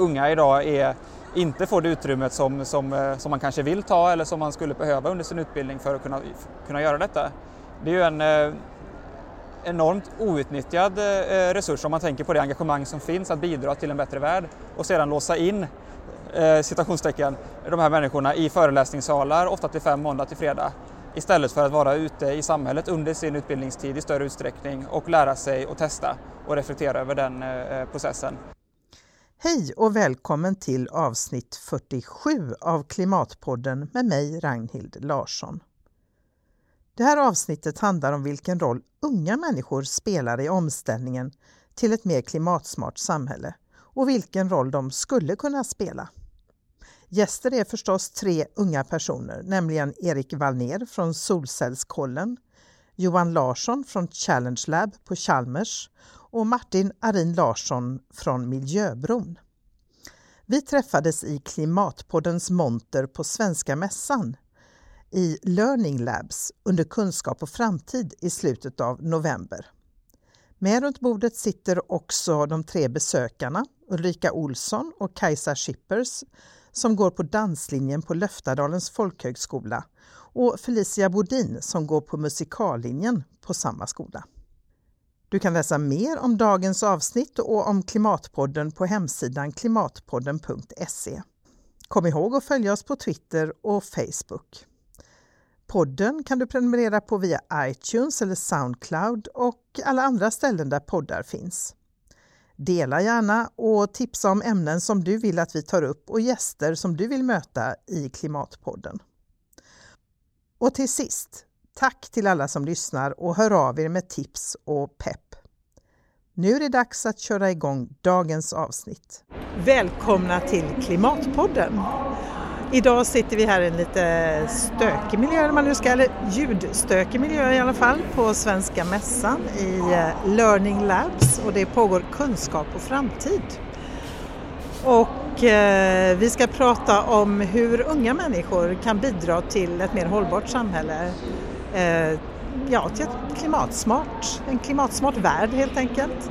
unga idag är, inte får det utrymmet som, som, eh, som man kanske vill ta eller som man skulle behöva under sin utbildning för att kunna, kunna göra detta. Det är ju en eh, enormt outnyttjad eh, resurs om man tänker på det engagemang som finns att bidra till en bättre värld och sedan låsa in eh, citationstecken, de här människorna i föreläsningssalar 8 till 5 måndag till fredag istället för att vara ute i samhället under sin utbildningstid i större utsträckning och lära sig och testa och reflektera över den processen. Hej och välkommen till avsnitt 47 av Klimatpodden med mig Ragnhild Larsson. Det här avsnittet handlar om vilken roll unga människor spelar i omställningen till ett mer klimatsmart samhälle och vilken roll de skulle kunna spela. Gäster är förstås tre unga personer, nämligen Erik Wallner från Solcellskollen, Johan Larsson från Challenge Lab på Chalmers och Martin Arin Larsson från Miljöbron. Vi träffades i Klimatpoddens monter på Svenska Mässan i Learning Labs under Kunskap och framtid i slutet av november. Med runt bordet sitter också de tre besökarna Ulrika Olsson och Kajsa Schippers som går på danslinjen på Löftadalens folkhögskola och Felicia Bodin som går på musikallinjen på samma skola. Du kan läsa mer om dagens avsnitt och om Klimatpodden på hemsidan klimatpodden.se. Kom ihåg att följa oss på Twitter och Facebook. Podden kan du prenumerera på via iTunes eller Soundcloud och alla andra ställen där poddar finns. Dela gärna och tipsa om ämnen som du vill att vi tar upp och gäster som du vill möta i Klimatpodden. Och till sist, tack till alla som lyssnar och hör av er med tips och pepp. Nu är det dags att köra igång dagens avsnitt. Välkomna till Klimatpodden! Idag sitter vi här i en lite stökig miljö, man nu ska, eller ljudstökig miljö i alla fall, på Svenska Mässan i eh, Learning Labs och det pågår kunskap och framtid. Och eh, vi ska prata om hur unga människor kan bidra till ett mer hållbart samhälle. Eh, ja, till ett klimatsmart, en klimatsmart värld helt enkelt.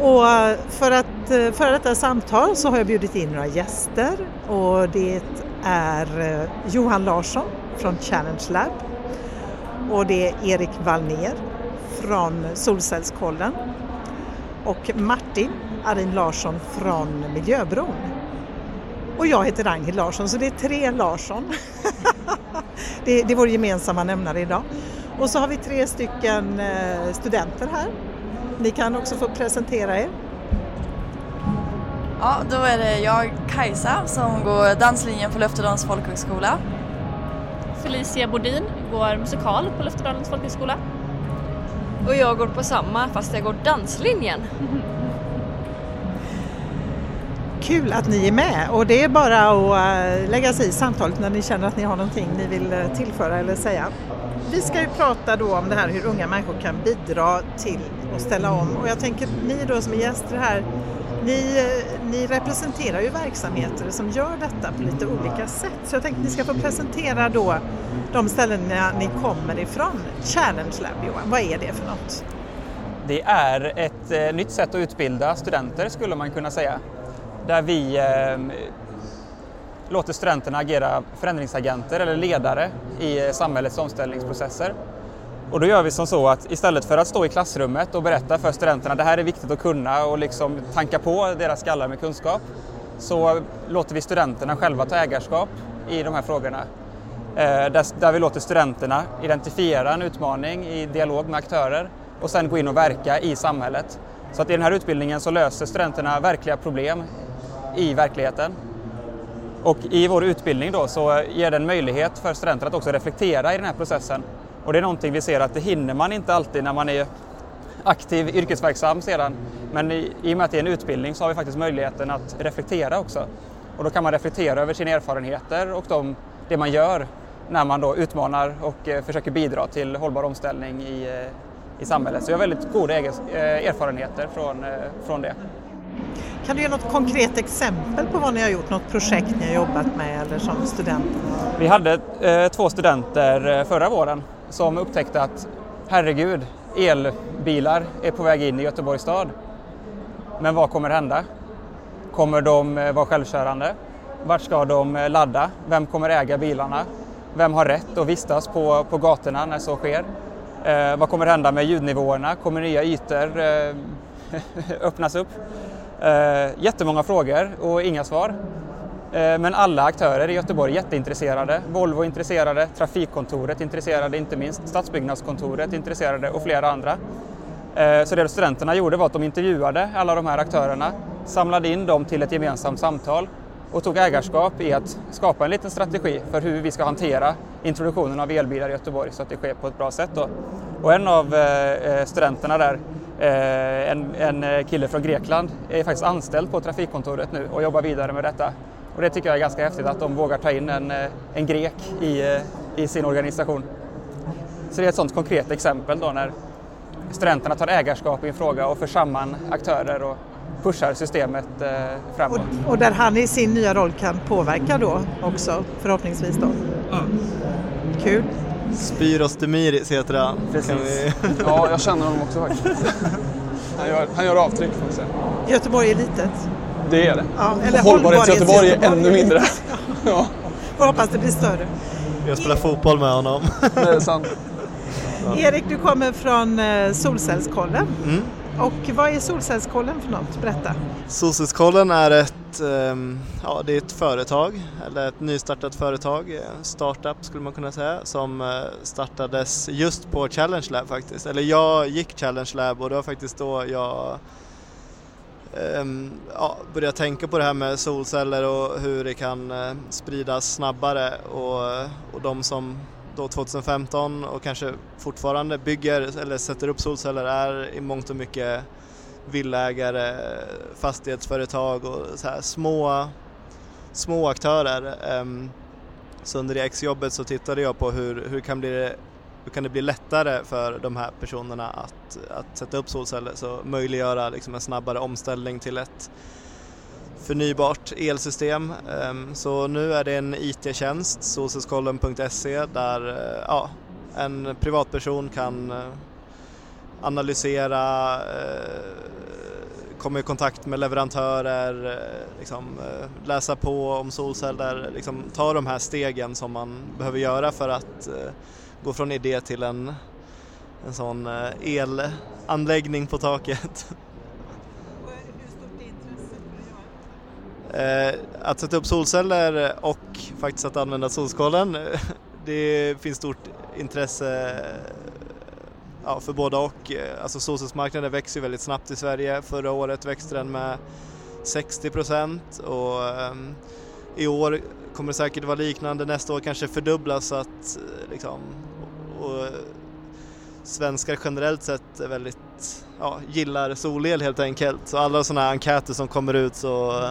Och eh, för att eh, föra detta samtal så har jag bjudit in några gäster och det är eh, Johan Larsson från Challenge Lab och det är Erik Wallner från Solcellskollen och Martin Arin Larsson från Miljöbron. Och jag heter Ragnhild Larsson så det är tre Larsson. det, är, det är vår gemensamma nämnare idag. Och så har vi tre stycken eh, studenter här ni kan också få presentera er. Ja, då är det jag, Kajsa, som går danslinjen på Löftedalens folkhögskola. Felicia Bodin går musikal på Löftedalens folkhögskola. Och jag går på samma fast jag går danslinjen. Kul att ni är med och det är bara att eh, lägga sig i samtalet när ni känner att ni har någonting ni vill eh, tillföra eller säga. Vi ska ju prata då om det här hur unga människor kan bidra till att ställa om och jag tänker ni då som är gäster här ni, eh, ni, representerar ju verksamheter som gör detta på lite olika sätt. Så jag tänkte att ni ska få presentera då de ställena ni kommer ifrån. Challenge Lab Johan, vad är det för något? Det är ett nytt sätt att utbilda studenter skulle man kunna säga. Där vi eh, låter studenterna agera förändringsagenter eller ledare i eh, samhällets omställningsprocesser. Och då gör vi som så att istället för att stå i klassrummet och berätta för studenterna att det här är viktigt att kunna och liksom tanka på deras skallar med kunskap så låter vi studenterna själva ta ägarskap i de här frågorna. Eh, där, vi låter studenterna identifiera en utmaning i dialog med aktörer och sen gå in och verka i samhället. Så att i den här utbildningen så löser studenterna verkliga problem i verkligheten. Och i vår utbildning då så ger den möjlighet för studenter att också reflektera i den här processen. Och det är någonting vi ser att det hinner man inte alltid när man är aktiv yrkesverksam sedan. Men i, i och med att det är en utbildning så har vi faktiskt möjligheten att reflektera också. Och då kan man reflektera över sina erfarenheter och de, det man gör när man då utmanar och eh, försöker bidra till hållbar omställning i, eh, i samhället. Så jag har väldigt goda eh, erfarenheter från, från det. Kan du ge något konkret exempel på vad ni har gjort, något projekt ni har jobbat med eller som student? Vi hade eh, två studenter eh, förra våren som upptäckte att herregud, elbilar är på väg in i Göteborgs stad. Men vad kommer hända? Kommer de eh, vara självkörande? Vart ska de eh, ladda? Vem kommer äga bilarna? Vem har rätt att vistas på, på gatorna när så sker? Eh, vad kommer hända med ljudnivåerna? Kommer nya ytor eh, öppnas upp? Eh, jättemånga frågor och inga svar. Eh, men alla aktörer i Göteborg är jätteintresserade. Volvo är intresserade, Trafikkontoret är intresserade, inte minst Stadsbyggnadskontoret är intresserade och flera andra. Eh, så det studenterna gjorde var att de intervjuade alla de här aktörerna, samlade in dem till ett gemensamt samtal och tog ägarskap i att skapa en liten strategi för hur vi ska hantera introduktionen av elbilar i Göteborg så att det sker på ett bra sätt. Då. Och en av eh, eh, studenterna där, en, en kille från Grekland, är faktiskt anställd på Trafikkontoret nu och jobbar vidare med detta. Och det tycker jag är ganska häftigt att de vågar ta in en, en grek i, i sin organisation. Så det är ett sådant konkret exempel då när studenterna tar ägarskap i en fråga och för samman aktörer och pushar systemet eh, framåt. Och, och, där han i sin nya roll kan påverka då också förhoppningsvis då? Mm. Kul! Spyros Demiris heter han. Precis. Vi... ja, jag känner honom också faktiskt. Han gör, han gör avtryck får man säga. Göteborg är litet. Det är det. Ja, eller Hållbarhets-Göteborg är ännu mindre. ja. Och hoppas det blir större. Jag spelar fotboll med honom. det är sant. Erik, du kommer från eh, Solcellskollen. Mm. Och vad är Solcellskollen för något? Berätta. Solcellskollen är ett, ehm, ja, det är ett företag, eller ett nystartat företag, startup skulle man kunna säga, som eh, startades just på Challenge Lab faktiskt. Eller jag gick Challenge Lab och det var faktiskt då jag ehm, ja, började tänka på det här med solceller och hur det kan eh, spridas snabbare och, och de som då 2015 och kanske fortfarande bygger eller sätter upp solceller är i mångt och mycket villägare, fastighetsföretag och så här små, små aktörer. Ehm, så under det exjobbet så tittade jag på hur, hur kan bli hur kan det bli lättare för de här personerna att, att sätta upp solceller så möjliggöra liksom en snabbare omställning till ett förnybart elsystem. Ehm, så nu är det en IT-tjänst, solcellskollen.se, där eh, ja, en privatperson kan eh, analysera, eh, komma i kontakt med leverantörer, liksom, läsa på om solceller, liksom, ta de här stegen som man behöver göra för att gå från idé till en, en sån elanläggning på taket. Eh, att sätta upp solceller och faktiskt att använda solskålen, det finns stort intresse ja, för båda och. Eh, alltså solcellsmarknaden växer väldigt snabbt i Sverige. Förra året växte den med 60 procent och um, i år kommer det säkert vara liknande. Nästa år kanske fördubblas så att liksom, och, och, svenskar generellt sett är väldigt, ja, gillar solel helt enkelt. Så alla sådana här enkäter som kommer ut så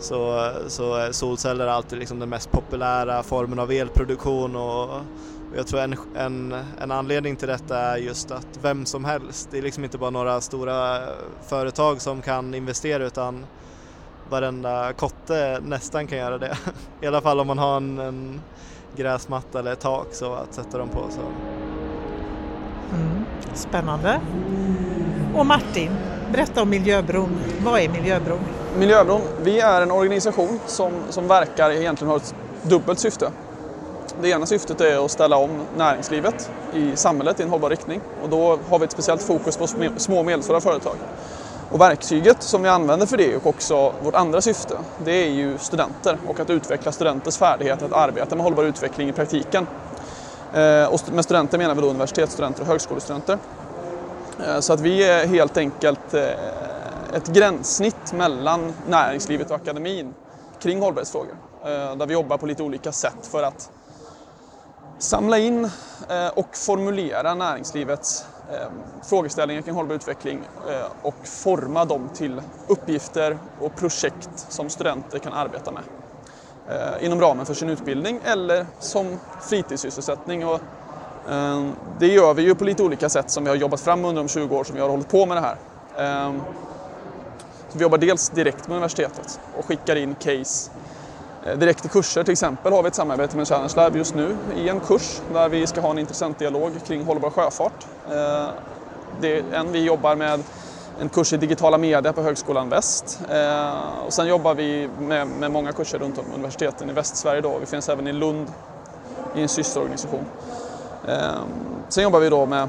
så, så solceller alltid liksom den mest populära formen av elproduktion och, och jag tror en, en, en anledning till detta är just att vem som helst, det är liksom inte bara några stora företag som kan investera utan varenda kotte nästan kan göra det. I alla fall om man har en, en gräsmatta eller ett tak så att sätta dem på. Så. Mm, spännande. Och Martin, berätta om Miljöbron. Vad är Miljöbron? Miljöbron, vi är en organisation som, som verkar egentligen har ett dubbelt syfte. Det ena syftet är att ställa om näringslivet i samhället i en hållbar riktning och då har vi ett speciellt fokus på små och medelstora företag. Och verktyget som vi använder för det och också vårt andra syfte, det är ju studenter och att utveckla studenters färdighet att arbeta med hållbar utveckling i praktiken. Eh, och med studenter menar vi då universitetsstudenter och högskolestudenter. Eh, så att vi är helt enkelt eh, ett gränssnitt mellan näringslivet och akademin kring hållbarhetsfrågor. Eh, där vi jobbar på lite olika sätt för att samla in och formulera näringslivets frågeställningar kring hållbar utveckling och forma dem till uppgifter och projekt som studenter kan arbeta med inom ramen för sin utbildning eller som fritidssysselsättning. Och Ehm, det gör vi ju på lite olika sätt som vi har jobbat fram under de 20 år som vi har hållit på med det här. Ehm, så vi jobbar dels direkt med universitetet och skickar in case eh, direkt i kurser. Till exempel har vi ett samarbete med Challenge Lab just nu i en kurs där vi ska ha en intressentdialog kring hållbar sjöfart. Ehm, det är en vi jobbar med en kurs i digitala media på Högskolan Väst. Eh, och sen jobbar vi med, med många kurser runt om universiteten i Västsverige. Då. Vi finns även i Lund i en systerorganisation. Ehm, sen jobbar vi då med,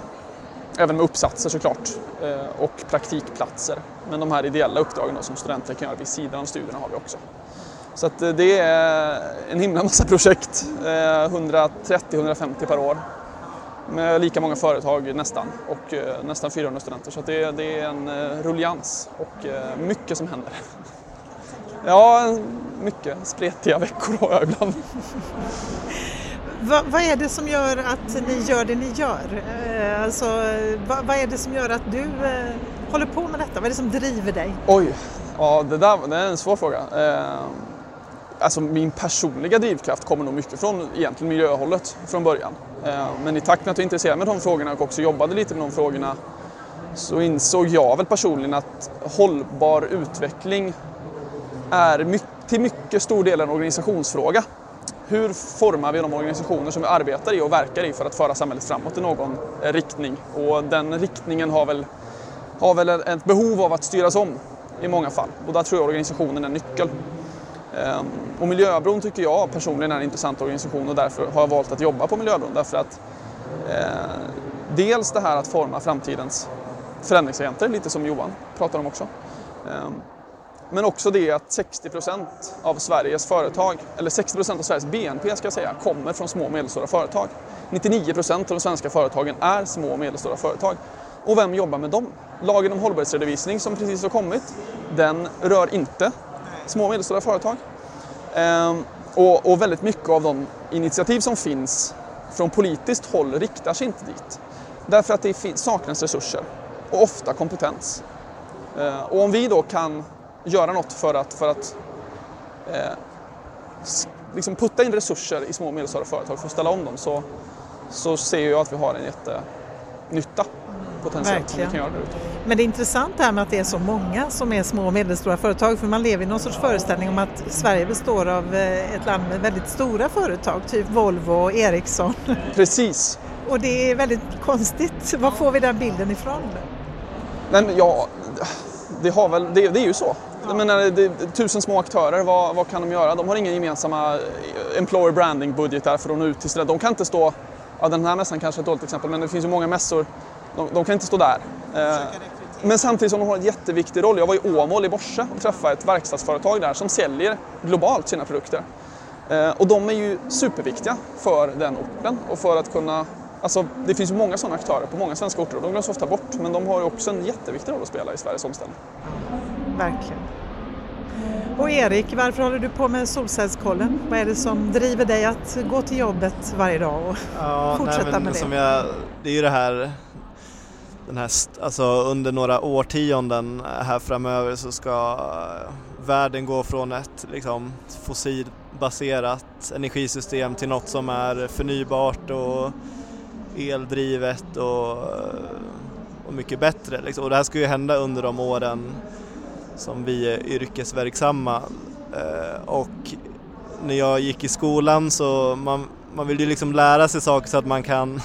även med uppsatser såklart eh, och praktikplatser. Men de här ideella uppdragen då, som studenter kan göra vid sidan av studierna har vi också. Så att eh, det är en himla massa projekt, eh, 130-150 per år med lika många företag nästan och nästan 400 studenter. Så det, det, är en rullians och mycket som händer. Ja, mycket spretiga veckor har jag ibland. Va, vad är det som gör att ni gör det ni gör? Eh, alltså, va, vad är det som gör att du eh, håller på med detta? Vad är det som driver dig? Oj, ja det där det är en svår fråga. Eh, alltså min personliga drivkraft kommer nog mycket från egentligen miljöhållet från början. Eh, men i takt med att jag intresserade mig för de frågorna och också jobbade lite med de frågorna så insåg jag väl personligen att hållbar utveckling är till mycket stor del en organisationsfråga. Hur formar vi de organisationer som vi arbetar i och verkar i för att föra samhället framåt i någon eh, riktning? Och den riktningen har väl, har väl ett behov av att styras om i många fall. Och där tror jag organisationen är nyckel. Ehm, och Miljöbron tycker jag personligen är en intressant organisation och därför har jag valt att jobba på Miljöbron. Därför att eh, dels det här att forma framtidens förändringsagenter, lite som Johan pratar om också. Eh, men också det att 60% av Sveriges företag, eller 60% av Sveriges BNP ska jag säga, kommer från små och medelstora företag. 99% av de svenska företagen är små och medelstora företag. Och vem jobbar med dem? Lagen om hållbarhetsredovisning som precis har kommit, den rör inte små och medelstora företag. Ehm, och, och, väldigt mycket av de initiativ som finns från politiskt håll riktar sig inte dit. Därför att det saknas resurser och ofta kompetens. Ehm, och om vi då kan göra något för att, för att eh, liksom putta in resurser i små och medelstora företag för att ställa om dem så, så ser jag att vi har en jättenytta potentiellt Verkligen. kan göra det Men det är intressant det här med att det är så många som är små och medelstora företag för man lever i någon sorts föreställning om att Sverige består av eh, ett land med väldigt stora företag, typ Volvo och Ericsson. Precis. och det är väldigt konstigt. Var får vi den bilden ifrån? Men ja, det, har väl, det, det är ju så. Jag menar, det, tusen små aktörer, vad, vad, kan de göra? De har inga gemensamma eh, employer branding budgetar för att nå ut till De kan inte stå, ja den här mässan kanske är ett dåligt exempel, men det finns ju många mässor de, de kan inte stå där. Eh, men samtidigt som de har en jätteviktig roll. Jag var i Åmål i morse och träffade ett verkstadsföretag där som säljer globalt sina produkter. Eh, och de är ju superviktiga för den orten och för att kunna Alltså, det finns ju många sådana aktörer på många svenska orter och de glöms ofta bort men de har ju också en jätteviktig roll att spela i Sveriges omställning. Verkligen. Och Erik, varför håller du på med Solcellskollen? Vad är det som driver dig att gå till jobbet varje dag och ja, fortsätta nej, med det? Som jag, det är ju det här den här, alltså under några årtionden här framöver så ska världen gå från ett liksom, fossilbaserat energisystem till något som är förnybart och eldrivet och, och mycket bättre. Liksom. Och det här ska ju hända under de åren som vi är yrkesverksamma. Eh, och när jag gick i skolan så man, man vill ju liksom lära sig saker så att man kan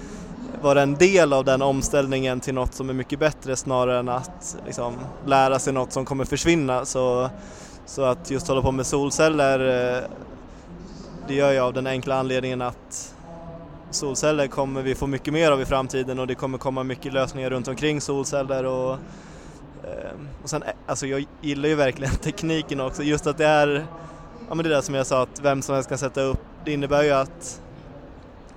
vara en del av den omställningen till något som är mycket bättre snarare än att liksom, lära sig något som kommer försvinna. Så, så att just hålla på med solceller, eh, det gör jag av den enkla anledningen att solceller kommer vi få mycket mer av i framtiden och det kommer komma mycket lösningar runt omkring solceller och, Ehm, och sen, eh, alltså jag gillar ju verkligen tekniken också, just att det är, ja men det där som jag sa att vem som helst kan sätta upp, det innebär ju att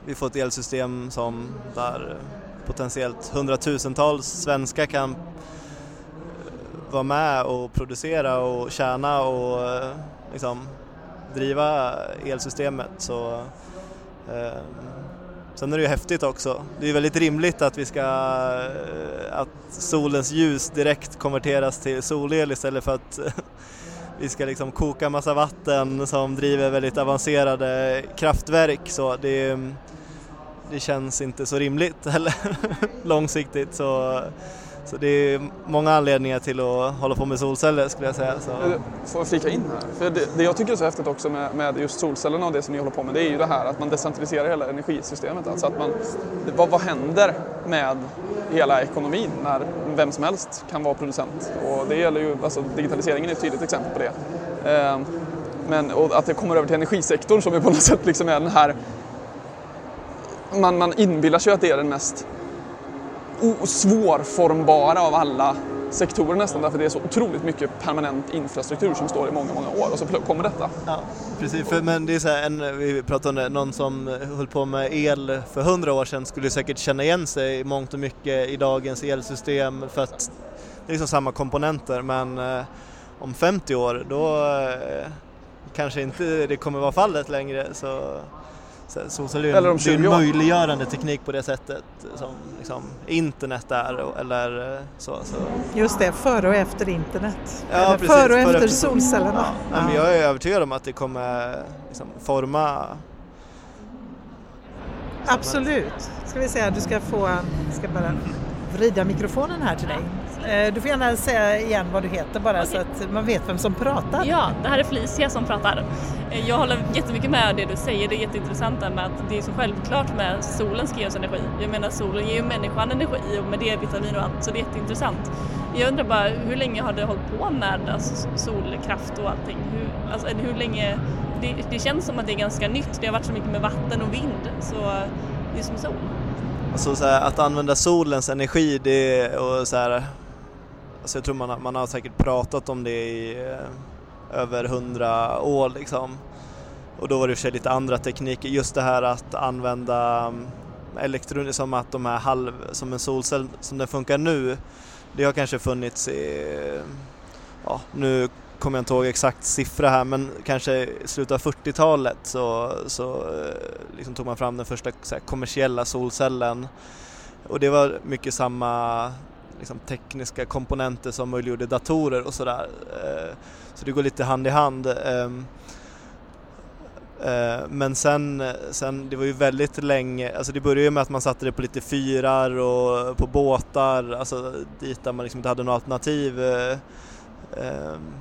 vi får ett elsystem som där potentiellt hundratusentals svenskar kan eh, vara med och producera och tjäna och eh, liksom driva elsystemet. Så, eh, sen är det ju häftigt också. Det är väldigt rimligt att vi ska eh, att solens ljus direkt konverteras till solel istället för att vi ska liksom koka massa vatten som driver väldigt avancerade kraftverk. Så det, mm, det känns inte så rimligt heller långsiktigt. Så, så det är många anledningar till att hålla på med solceller skulle jag säga. Så. Eh, får jag flika in här? För det, det, jag tycker är så häftigt också med, med, just solcellerna och det som ni håller på med, det är ju det här att man decentraliserar hela energisystemet. Alltså att man, vad, vad händer med hela ekonomin när vem som helst kan vara producent. Och det gäller ju, alltså digitaliseringen är ett tydligt exempel på det. Eh, men, och att det kommer över till energisektorn som är på något sätt liksom är den här... Man, man inbillar sig att det är den mest svårformbara av alla sektorer nästan därför det är så otroligt mycket permanent infrastruktur som står i många, många år och så kommer detta. Ja, precis, för, men det är så här, en, vi pratade om det, någon som höll på med el för hundra år sedan skulle säkert känna igen sig i mångt och mycket i dagens elsystem för att det är liksom samma komponenter men eh, om 50 år då eh, kanske inte det kommer vara fallet längre så Solceller är en, en möjliggörande teknik på det sättet som liksom, internet är eller eh, så, så. Just det, före och efter internet. Ja, eller precis, före och efter, efter solcellerna. Ja, ja. Men jag är övertygad om att det kommer liksom, forma Absolut. Ska vi säga, du ska få, ska bara vrida mikrofonen här till dig. Eh, du får gärna säga igen vad du heter bara okay. så att man vet vem som pratar. Ja, det här är Felicia som pratar. Eh, jag håller jättemycket med det du säger, det är jätteintressant med att det är så självklart med solen ska ge oss energi. Jag menar solen ger ju människan energi och med det vitamin och allt så det är jätteintressant. Jag undrar bara hur länge har det hållit på med alltså, solkraft och allting? Hur, alltså, hur länge, det, det känns som att det är ganska nytt, det har varit så mycket med vatten och vind så det är som sol. Alltså så här, att använda solens energi det, och så här, alltså jag tror man har, man har säkert pratat om det i eh, över hundra år liksom. Och då var det i och för sig lite andra tekniker, just det här att använda mm, elektronik som att de här halv, som en solcell som den funkar nu, det har kanske funnits i, ja nu kommer jag inte ihåg exakt siffra här men kanske i slutet av 40-talet så, så eh, liksom tog man fram den första här, kommersiella solcellen och det var mycket samma liksom, tekniska komponenter som möjliggjorde datorer och sådär. Eh, så det går lite hand i hand. Ehm, eh, men sen, sen, det var ju väldigt länge, alltså det började ju med att man satte det på lite fyrar och på båtar, alltså dit där man liksom inte hade något alternativ. Eh, ehm,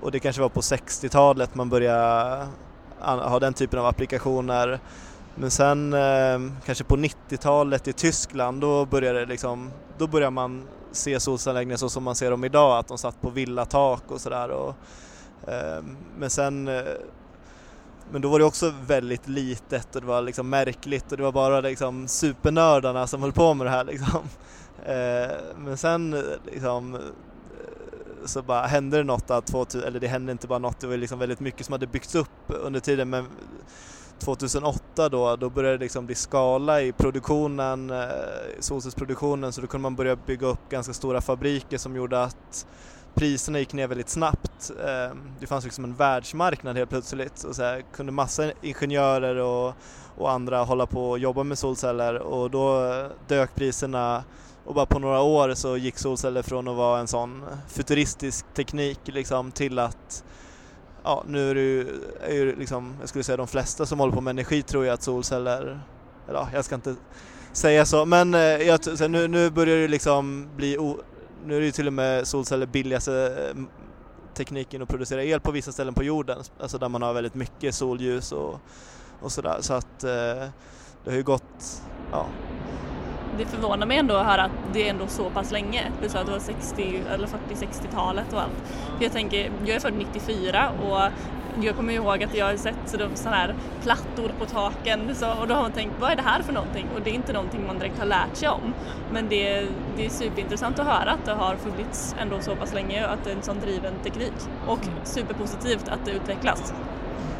och det kanske var på 60-talet man började ha den typen av applikationer. Men sen ehm, kanske på 90-talet i Tyskland då började, liksom, då började man se solcellsanläggningar så som man ser dem idag, att de satt på villatak och sådär. Eh, men sen eh, men då var det också väldigt litet och det var liksom märkligt och det var bara liksom supernördarna som höll på med det här liksom. Eh, men sen eh, liksom eh, så bara hände det något att 2000, eller det hände inte bara något, det var liksom väldigt mycket som hade byggts upp under tiden men 2008 då, då började det liksom bli skala i produktionen, eh, solcellsproduktionen så då kunde man börja bygga upp ganska stora fabriker som gjorde att priserna gick ner väldigt snabbt. Eh, det fanns liksom en världsmarknad helt plötsligt och så här, kunde massa ingenjörer och, och andra hålla på och jobba med solceller och då dök priserna och bara på några år så gick solceller från att vara en sån futuristisk teknik liksom till att ja, nu är det ju, är ju liksom, jag skulle säga de flesta som håller på med energi tror jag att solceller, eller ja, jag ska inte säga så, men eh, jag, så nu, nu börjar det liksom bli, o, nu är det ju till och med solceller billigaste eh, tekniken att producera el på vissa ställen på jorden, alltså där man har väldigt mycket solljus och, och sådär, så att eh, det har ju gått, ja, det förvånar mig ändå att höra att det är ändå så pass länge. Du sa att det var 60 eller 40-60-talet och allt. För jag tänker, jag är född 94 och jag kommer ihåg att jag har sett sådana här plattor på taken så, och då har man tänkt vad är det här för någonting? Och det är inte någonting man direkt har lärt sig om. Men det, det är superintressant att höra att det har funnits ändå så pass länge och att det är en sån driven teknik. Och superpositivt att det utvecklas.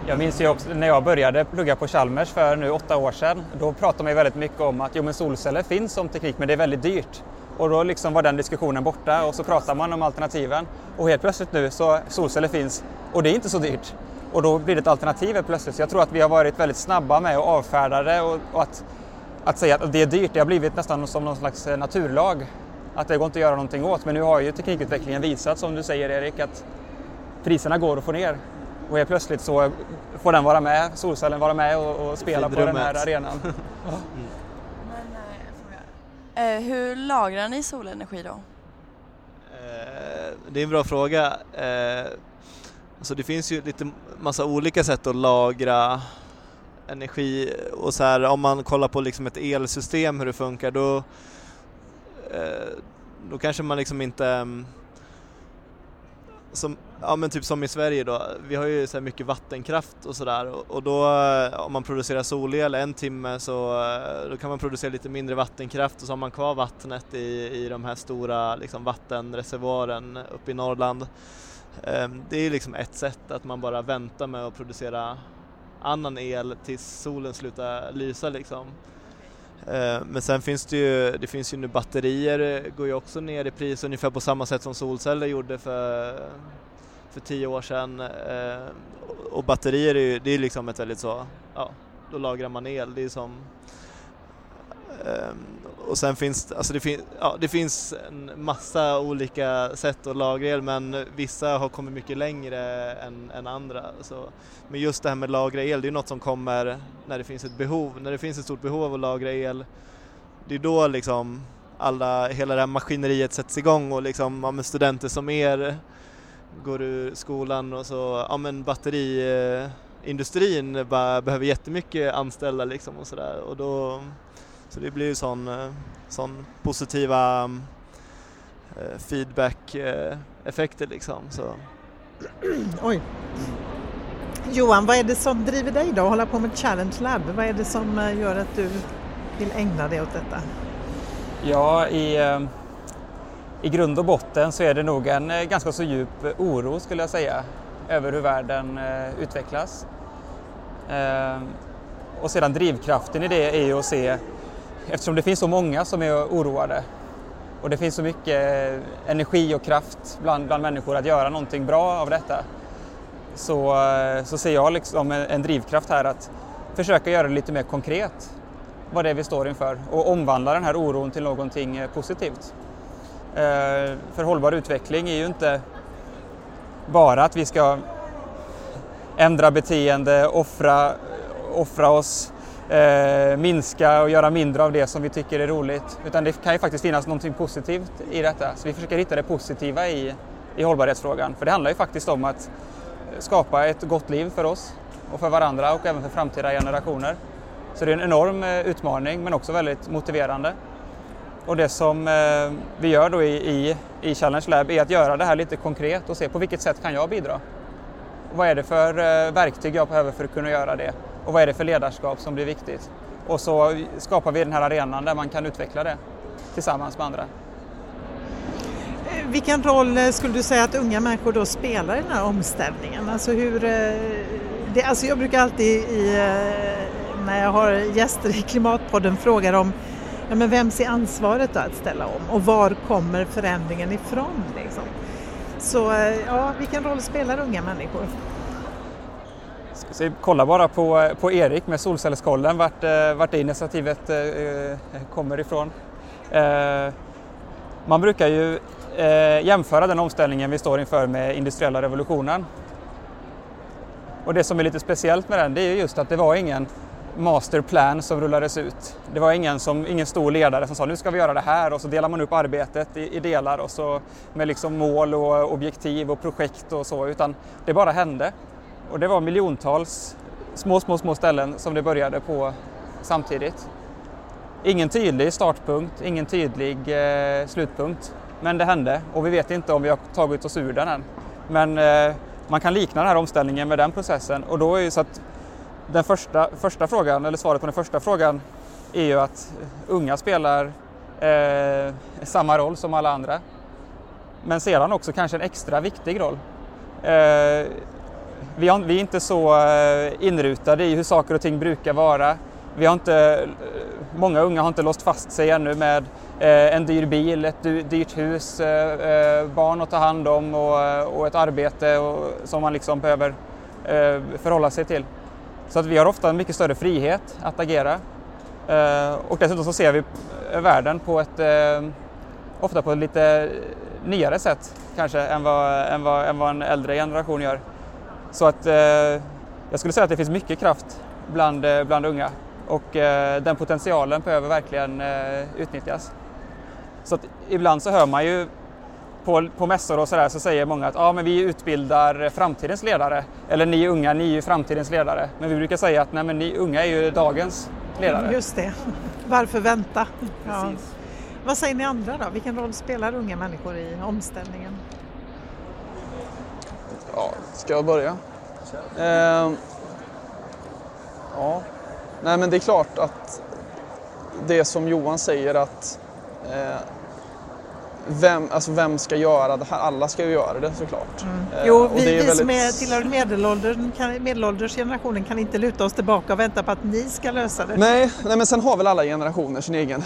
Jag minns ju också när jag började plugga på Chalmers för nu åtta år sedan. Då pratade man ju väldigt mycket om att jo, men solceller finns som teknik men det är väldigt dyrt. Och då liksom var den diskussionen borta och så pratar man om alternativen. Och helt plötsligt nu så solceller finns och det är inte så dyrt. Och då blir det ett alternativ plötsligt. Så jag tror att vi har varit väldigt snabba med att avfärda det och, och att, att säga att det är dyrt. Det har blivit nästan som någon slags eh, naturlag. Att det går inte att göra någonting åt. Men nu har ju teknikutvecklingen visat, som du säger Erik, att priserna går att få ner. Och helt plötsligt så får den vara med, solcellen vara med och, och spela på den här arenan. ja. Men, eh, hur lagrar ni solenergi då? Eh, det är en bra fråga. Eh, alltså det finns ju lite massa olika sätt att lagra energi och så här om man kollar på liksom ett elsystem hur det funkar då eh, då kanske man liksom inte mm, som, ja men typ som i Sverige då, vi har ju så mycket vattenkraft och sådär och, och, då eh, om man producerar solel en timme så eh, då kan man producera lite mindre vattenkraft och så har man kvar vattnet i, i de här stora liksom, vattenreservoaren uppe i Norrland. Ehm, det är liksom ett sätt att man bara väntar med att producera annan el tills solen slutar lysa liksom. Eh, men sen finns det ju, det finns ju nu batterier eh, går ju också ner i pris ungefär på samma sätt som solceller gjorde för, för tio år sedan. Eh, och batterier är ju, det är liksom ett väldigt så, ja, då lagrar man el. Det är som Ehm, och sen finns alltså det, fin ja, det finns en massa olika sätt att lagra el men vissa har kommit mycket längre än, än andra. Så, men just det här med lagra el, det är något som kommer när det finns ett behov. När det finns ett stort behov av att lagra el, det är då liksom alla, hela det här maskineriet sätts igång och liksom, ja, studenter som er går ur skolan och så, ja men batteriindustrin behöver jättemycket anställda liksom och sådär och då så det blir ju sån, eh, sån positiva eh, feedback-effekter liksom. Så. Oj. Johan, vad är det som driver dig då att hålla på med Challenge Lab? Vad är det som eh, gör att du vill ägna dig åt detta? Ja, i, i grund och botten så är det nog en ganska så djup oro skulle jag säga över hur världen utvecklas. Och sedan drivkraften i det är ju att se eftersom det finns så många som är oroade och det finns så mycket energi och kraft bland, bland människor att göra någonting bra av detta så, så ser jag liksom en, en drivkraft här att försöka göra det lite mer konkret vad det är vi står inför och omvandla den här oron till någonting eh, positivt. Eh, för hållbar utveckling är ju inte bara att vi ska ändra beteende, offra, offra oss eh, minska och göra mindre av det som vi tycker är roligt. Utan det kan ju faktiskt finnas någonting positivt i detta. Så vi försöker hitta det positiva i, i hållbarhetsfrågan. För det handlar ju faktiskt om att skapa ett gott liv för oss och för varandra och även för framtida generationer. Så det är en enorm eh, utmaning men också väldigt motiverande. Och det som eh, vi gör då i, i, i Challenge Lab är att göra det här lite konkret och se på vilket sätt kan jag bidra? Vad är det för eh, verktyg jag behöver för att kunna göra det? Och vad är det för ledarskap som blir viktigt? Och så skapar vi den här arenan där man kan utveckla det tillsammans med andra. Eh, vilken roll eh, skulle du säga att unga människor då spelar i den här omställningen? Alltså hur, eh, det, alltså jag brukar alltid i, när jag har gäster i Klimatpodden fråga dem ja, men vems är ansvaret då att ställa om och var kommer förändringen ifrån? Liksom? Så ja, vilken roll spelar unga människor? Så kolla bara på, eh, på Erik med Solcellskollen, vart, eh, vart det initiativet eh, kommer ifrån. Man brukar ju jämföra den omställningen vi står inför med industriella revolutionen. Och det som är lite speciellt med den, det är just att det var ingen masterplan som rullades ut. Det var ingen, som, ingen stor ledare som sa nu ska vi göra det här och så delar man upp arbetet i, i delar och så med liksom mål och objektiv och projekt och så, utan det bara hände. Och det var miljontals små, små, små ställen som det började på samtidigt. Ingen tydlig startpunkt, ingen tydlig eh, slutpunkt. Men det hände och vi vet inte om vi har tagit oss ur den än. Men eh, man kan likna den här omställningen med den processen och då är ju så att den första, första frågan, eller svaret på den första frågan är ju att unga spelar eh, samma roll som alla andra. Men sedan också kanske en extra viktig roll. Eh, vi, har, vi är inte så eh, inrutade i hur saker och ting brukar vara. Vi har inte, eh, många unga har inte låst fast sig ännu med eh, en dyr bil, ett dyrt hus, barn att ta hand om och, och ett arbete som man liksom behöver förhålla sig till. Så att vi har ofta en mycket större frihet att agera. Och dessutom så ser vi världen på ett, ofta på ett lite nyare sätt kanske än vad, än vad, än vad en äldre generation gör. Så att eh, jag skulle säga att det finns mycket kraft bland, eh, bland unga och eh, den potentialen behöver verkligen eh, utnyttjas. Så att ibland så hör man ju på, på mässor och sådär så säger många att ah, men vi utbildar framtidens ledare. Eller ni unga, ni är ju framtidens ledare. Men vi brukar säga att nej, men ni unga är ju dagens ledare. Just det. Varför vänta? Ja. Vad säger ni andra då? Vilken roll spelar unga människor i omställningen? Ja, ska jag börja? Eh, ja, nej men det är klart att det som Johan säger att eh, vem, alltså vem ska göra det här? Alla ska ju göra det såklart. Mm. Eh, jo, vi, vi väldigt... som är tillhör medelåldern, medelåldersgenerationen kan inte luta oss tillbaka och vänta på att ni ska lösa det. Nej, nej men sen har väl alla generationer sin egen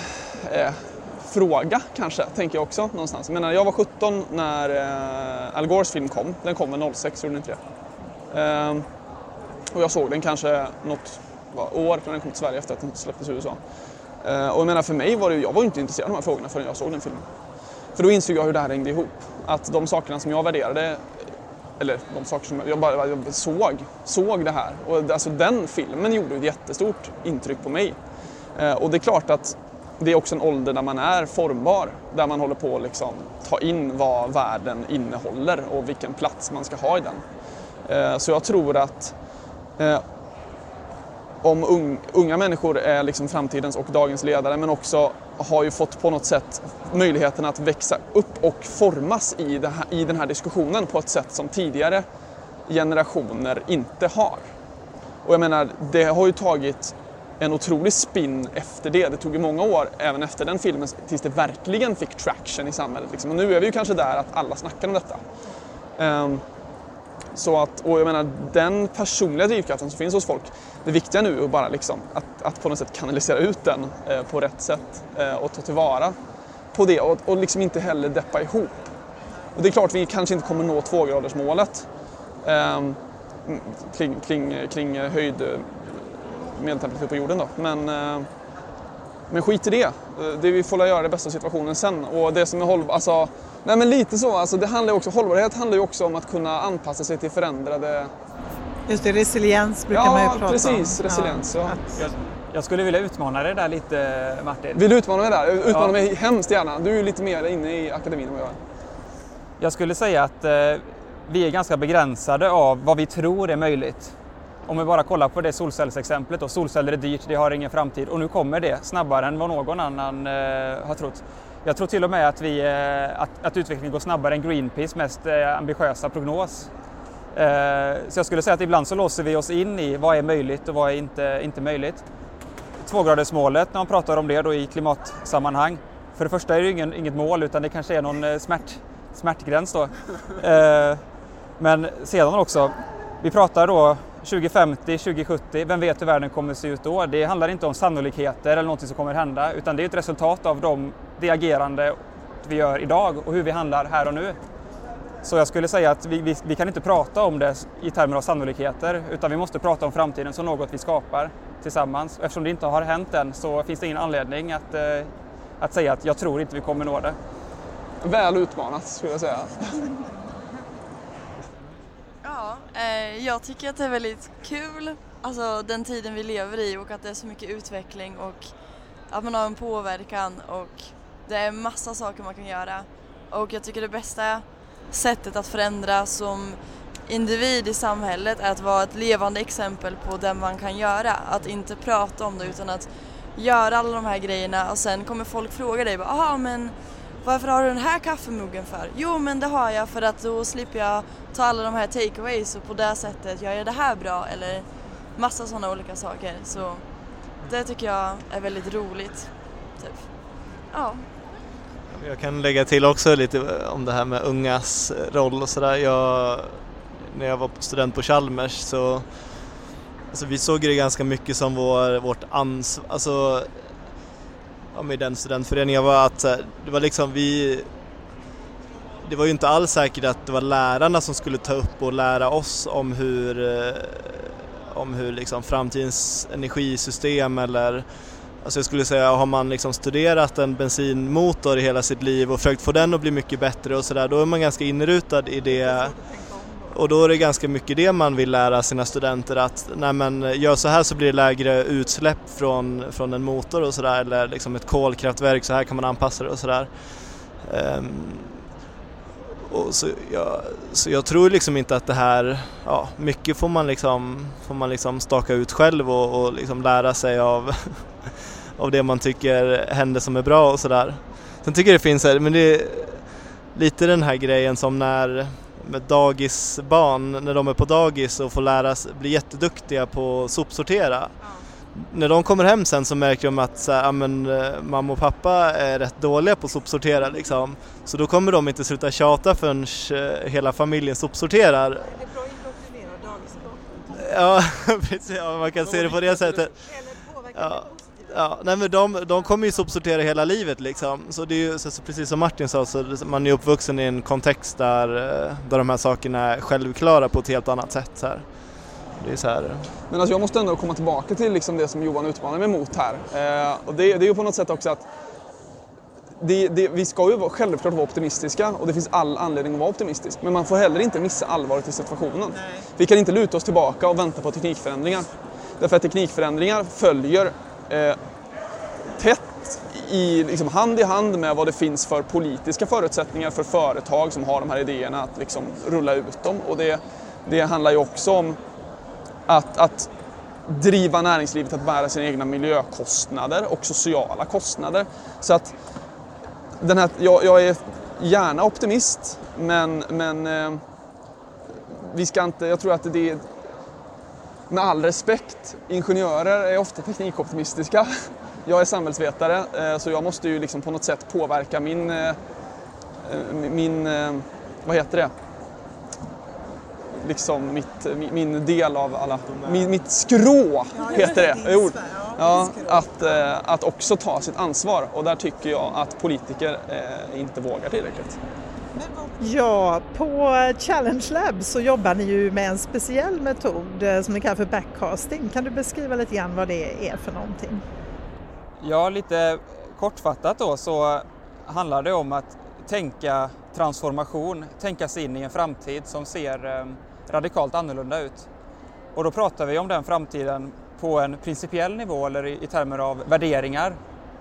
eh, fråga kanske, tänker jag också någonstans. Men eh, jag var 17 när eh, Al Gores film kom. Den kom väl 06, gjorde den inte det? Eh, och jag såg den kanske något år när den kom till Sverige efter att den släpptes i USA. Eh, och jag menar för mig var det, jag var inte intresserad av de här frågorna förrän jag såg den filmen. För då insåg jag hur det här hängde ihop. Att de sakerna som jag värderade, eller de saker som jag bara jag såg, såg det här. Och alltså den filmen gjorde ett jättestort intryck på mig. Eh, och det är klart att det är också en ålder där man är formbar, där man håller på att liksom ta in vad världen innehåller och vilken plats man ska ha i den. Eh, så jag tror att eh, om unga människor är liksom framtidens och dagens ledare men också har ju fått på något sätt möjligheten att växa upp och formas i, här, i den här diskussionen på ett sätt som tidigare generationer inte har. Och jag menar, det har ju tagit en otrolig spin efter det. Det tog ju många år, även efter den filmen, tills det verkligen fick traction i samhället. Liksom. Och nu är vi ju kanske där att alla snackar om detta. Um, så att, och jag menar, den personliga drivkraften som finns hos folk, det viktiga nu är bara liksom att, att på något sätt kanalisera ut den eh, på rätt sätt eh, och ta tillvara på det och, och liksom inte heller deppa ihop. Och det är klart, vi kanske inte kommer nå tvågradersmålet eh, kring, kring, kring eh, höjd medeltemperatur på jorden då. Men, eh, men skit i det. Eh, det vi får göra det bästa av situationen sen. Och det som är hållbart, alltså, nej men lite så, alltså det handlar också, hållbarhet handlar ju också om att kunna anpassa sig till förändrade Just det, resiliens brukar ja, man ju prata precis, om. Precis, resiliens. Ja. Jag, jag, skulle vilja utmana dig där lite Martin. Vill du utmana mig där? Utmana ja. mig hemskt gärna. Du är ju lite mer inne i akademin än vad jag är. Jag skulle säga att eh, vi är ganska begränsade av vad vi tror är möjligt. Om vi bara kollar på det solcellsexemplet då, solceller är dyrt, det har ingen framtid och nu kommer det snabbare än vad någon annan eh, har trott. Jag tror till och med att, vi, eh, att, att utvecklingen går snabbare än Greenpeace mest eh, ambitiösa prognos. Eh, så jag skulle säga att ibland så låser vi oss in i vad är möjligt och vad är inte, inte möjligt. Tvågradersmålet, när man pratar om det då i klimatsammanhang, för det första är det ingen, inget mål utan det kanske är någon eh, smärt, smärtgräns då. Eh, men sedan också, vi pratar då 2050, 2070, vem vet hur världen kommer att se ut då? Det handlar inte om sannolikheter eller någonting som kommer hända utan det är ett resultat av de, det agerande vi gör idag och hur vi handlar här och nu. Så jag skulle säga att vi, vi, vi, kan inte prata om det i termer av sannolikheter utan vi måste prata om framtiden som något vi skapar tillsammans. Eftersom det inte har hänt än så finns det ingen anledning att, eh, att säga att jag tror inte vi kommer nå det. Väl utmanat skulle jag säga. Eh, jag tycker att det är väldigt kul, alltså den tiden vi lever i och att det är så mycket utveckling och att man har en påverkan och det är massa saker man kan göra. Och jag tycker det bästa sättet att förändra som individ i samhället är att vara ett levande exempel på det man kan göra. Att inte prata om det utan att göra alla de här grejerna och sen kommer folk fråga dig bara, men varför har du den här kaffemuggen för? Jo men det har jag för att då slipper jag ta alla de här takeaways och på det sättet gör jag det här bra eller massa sådana olika saker. Så det tycker jag är väldigt roligt. Typ. Ja. Jag kan lägga till också lite eh, om det här med ungas roll och sådär. När jag var student på Chalmers så alltså vi såg det ganska mycket som vår, vårt ansvar, alltså ja, med den studentföreningen var att eh, det var liksom vi det var ju inte alls säkert att det var lärarna som skulle ta upp och lära oss om hur eh, om hur liksom framtidens energisystem eller Alltså jag skulle säga, har man liksom studerat en bensinmotor i hela sitt liv och försökt få den att bli mycket bättre och sådär, då är man ganska inrutad i det. Och då är det ganska mycket det man vill lära sina studenter att nej men gör så här så blir det lägre utsläpp från, från en motor och sådär eller liksom ett kolkraftverk, så här kan man anpassa det och sådär. Um, och så, ja, så jag tror liksom inte att det här, ja mycket får man liksom, får man liksom staka ut själv och, och liksom lära sig av av det man tycker händer som är bra och sådär. Sen tycker jag det finns men det är lite den här grejen som när med dagisbarn, när de är på dagis och får lära sig, bli jätteduktiga på att sopsortera. När de kommer hem sen så märker de att så här, ja, men, eh, mamma och pappa är rätt dåliga på att sopsortera liksom. Så då kommer de inte sluta tjata förrän eh, hela familjen sopsorterar. Ja, precis, ja, man kan se det på det sättet. Ja, ja, nej men de, de kommer ju sopsortera hela livet liksom. Så det är ju så, så precis som Martin sa, så man är uppvuxen i en kontext där, eh, där de här sakerna är självklara på ett helt annat sätt. Så här. Det är så här. Men alltså jag måste ändå komma tillbaka till liksom det som Johan utmanar mig mot här. Eh, och det, det är ju på något sätt också att det, det, vi ska ju självklart vara optimistiska och det finns all anledning att vara optimistisk. Men man får heller inte missa allvaret i situationen. Nej. Vi kan inte luta oss tillbaka och vänta på teknikförändringar. Därför att teknikförändringar följer Eh, tätt i, liksom hand i hand med vad det finns för politiska förutsättningar för företag som har de här idéerna att liksom rulla ut dem. Och det, det handlar ju också om att, att driva näringslivet att bära sina egna miljökostnader och sociala kostnader. Så att den här, jag, jag är gärna optimist, men, men eh, vi ska inte, jag tror att det är, med all respekt, ingenjörer är ofta teknikoptimistiska. Jag är samhällsvetare, eh, så jag måste ju liksom på något sätt påverka min, eh, min vad heter det? Liksom mitt, min del av alla, min, mitt skrå heter det. Jo, Ja, att, eh, att också ta sitt ansvar och där tycker jag att politiker eh, inte vågar tillräckligt. Ja, på Challenge Lab så jobbar ni ju med en speciell metod eh, som ni kallar för backcasting. Kan du beskriva lite grann vad det är för någonting? Ja, lite kortfattat då så handlar det om att tänka transformation, tänka sig in i en framtid som ser eh, radikalt annorlunda ut. Och då pratar vi om den framtiden på en principiell nivå eller i termer av värderingar.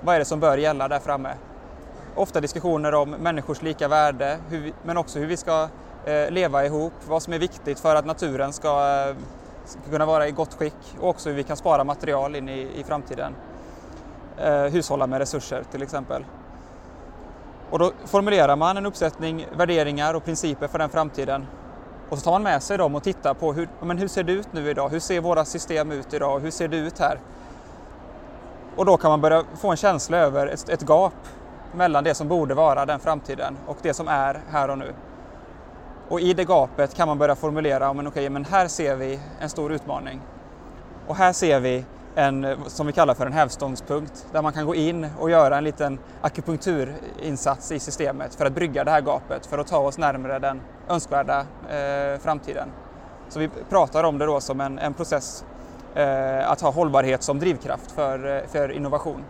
Vad är det som bör gälla där framme? Ofta diskussioner om människors lika värde, vi, men också hur vi ska eh, leva ihop, vad som är viktigt för att naturen ska, eh, ska, kunna vara i gott skick och också hur vi kan spara material in i, i framtiden. Eh, hushålla med resurser till exempel. Och då formulerar man en uppsättning värderingar och principer för den framtiden och så tar man med sig dem och tittar på hur, men hur ser det ut nu idag? Hur ser våra system ut idag? Hur ser det ut här? Och då kan man börja få en känsla över ett, ett gap mellan det som borde vara den framtiden och det som är här och nu. Och i det gapet kan man börja formulera, men okej, men här ser vi en stor utmaning. Och här ser vi en, som vi kallar för en hävstångspunkt, där man kan gå in och göra en liten akupunkturinsats i systemet för att brygga det här gapet, för att ta oss närmare den önskvärda eh, framtiden. Så vi pratar om det då som en, en process eh, att ha hållbarhet som drivkraft för, eh, för innovation.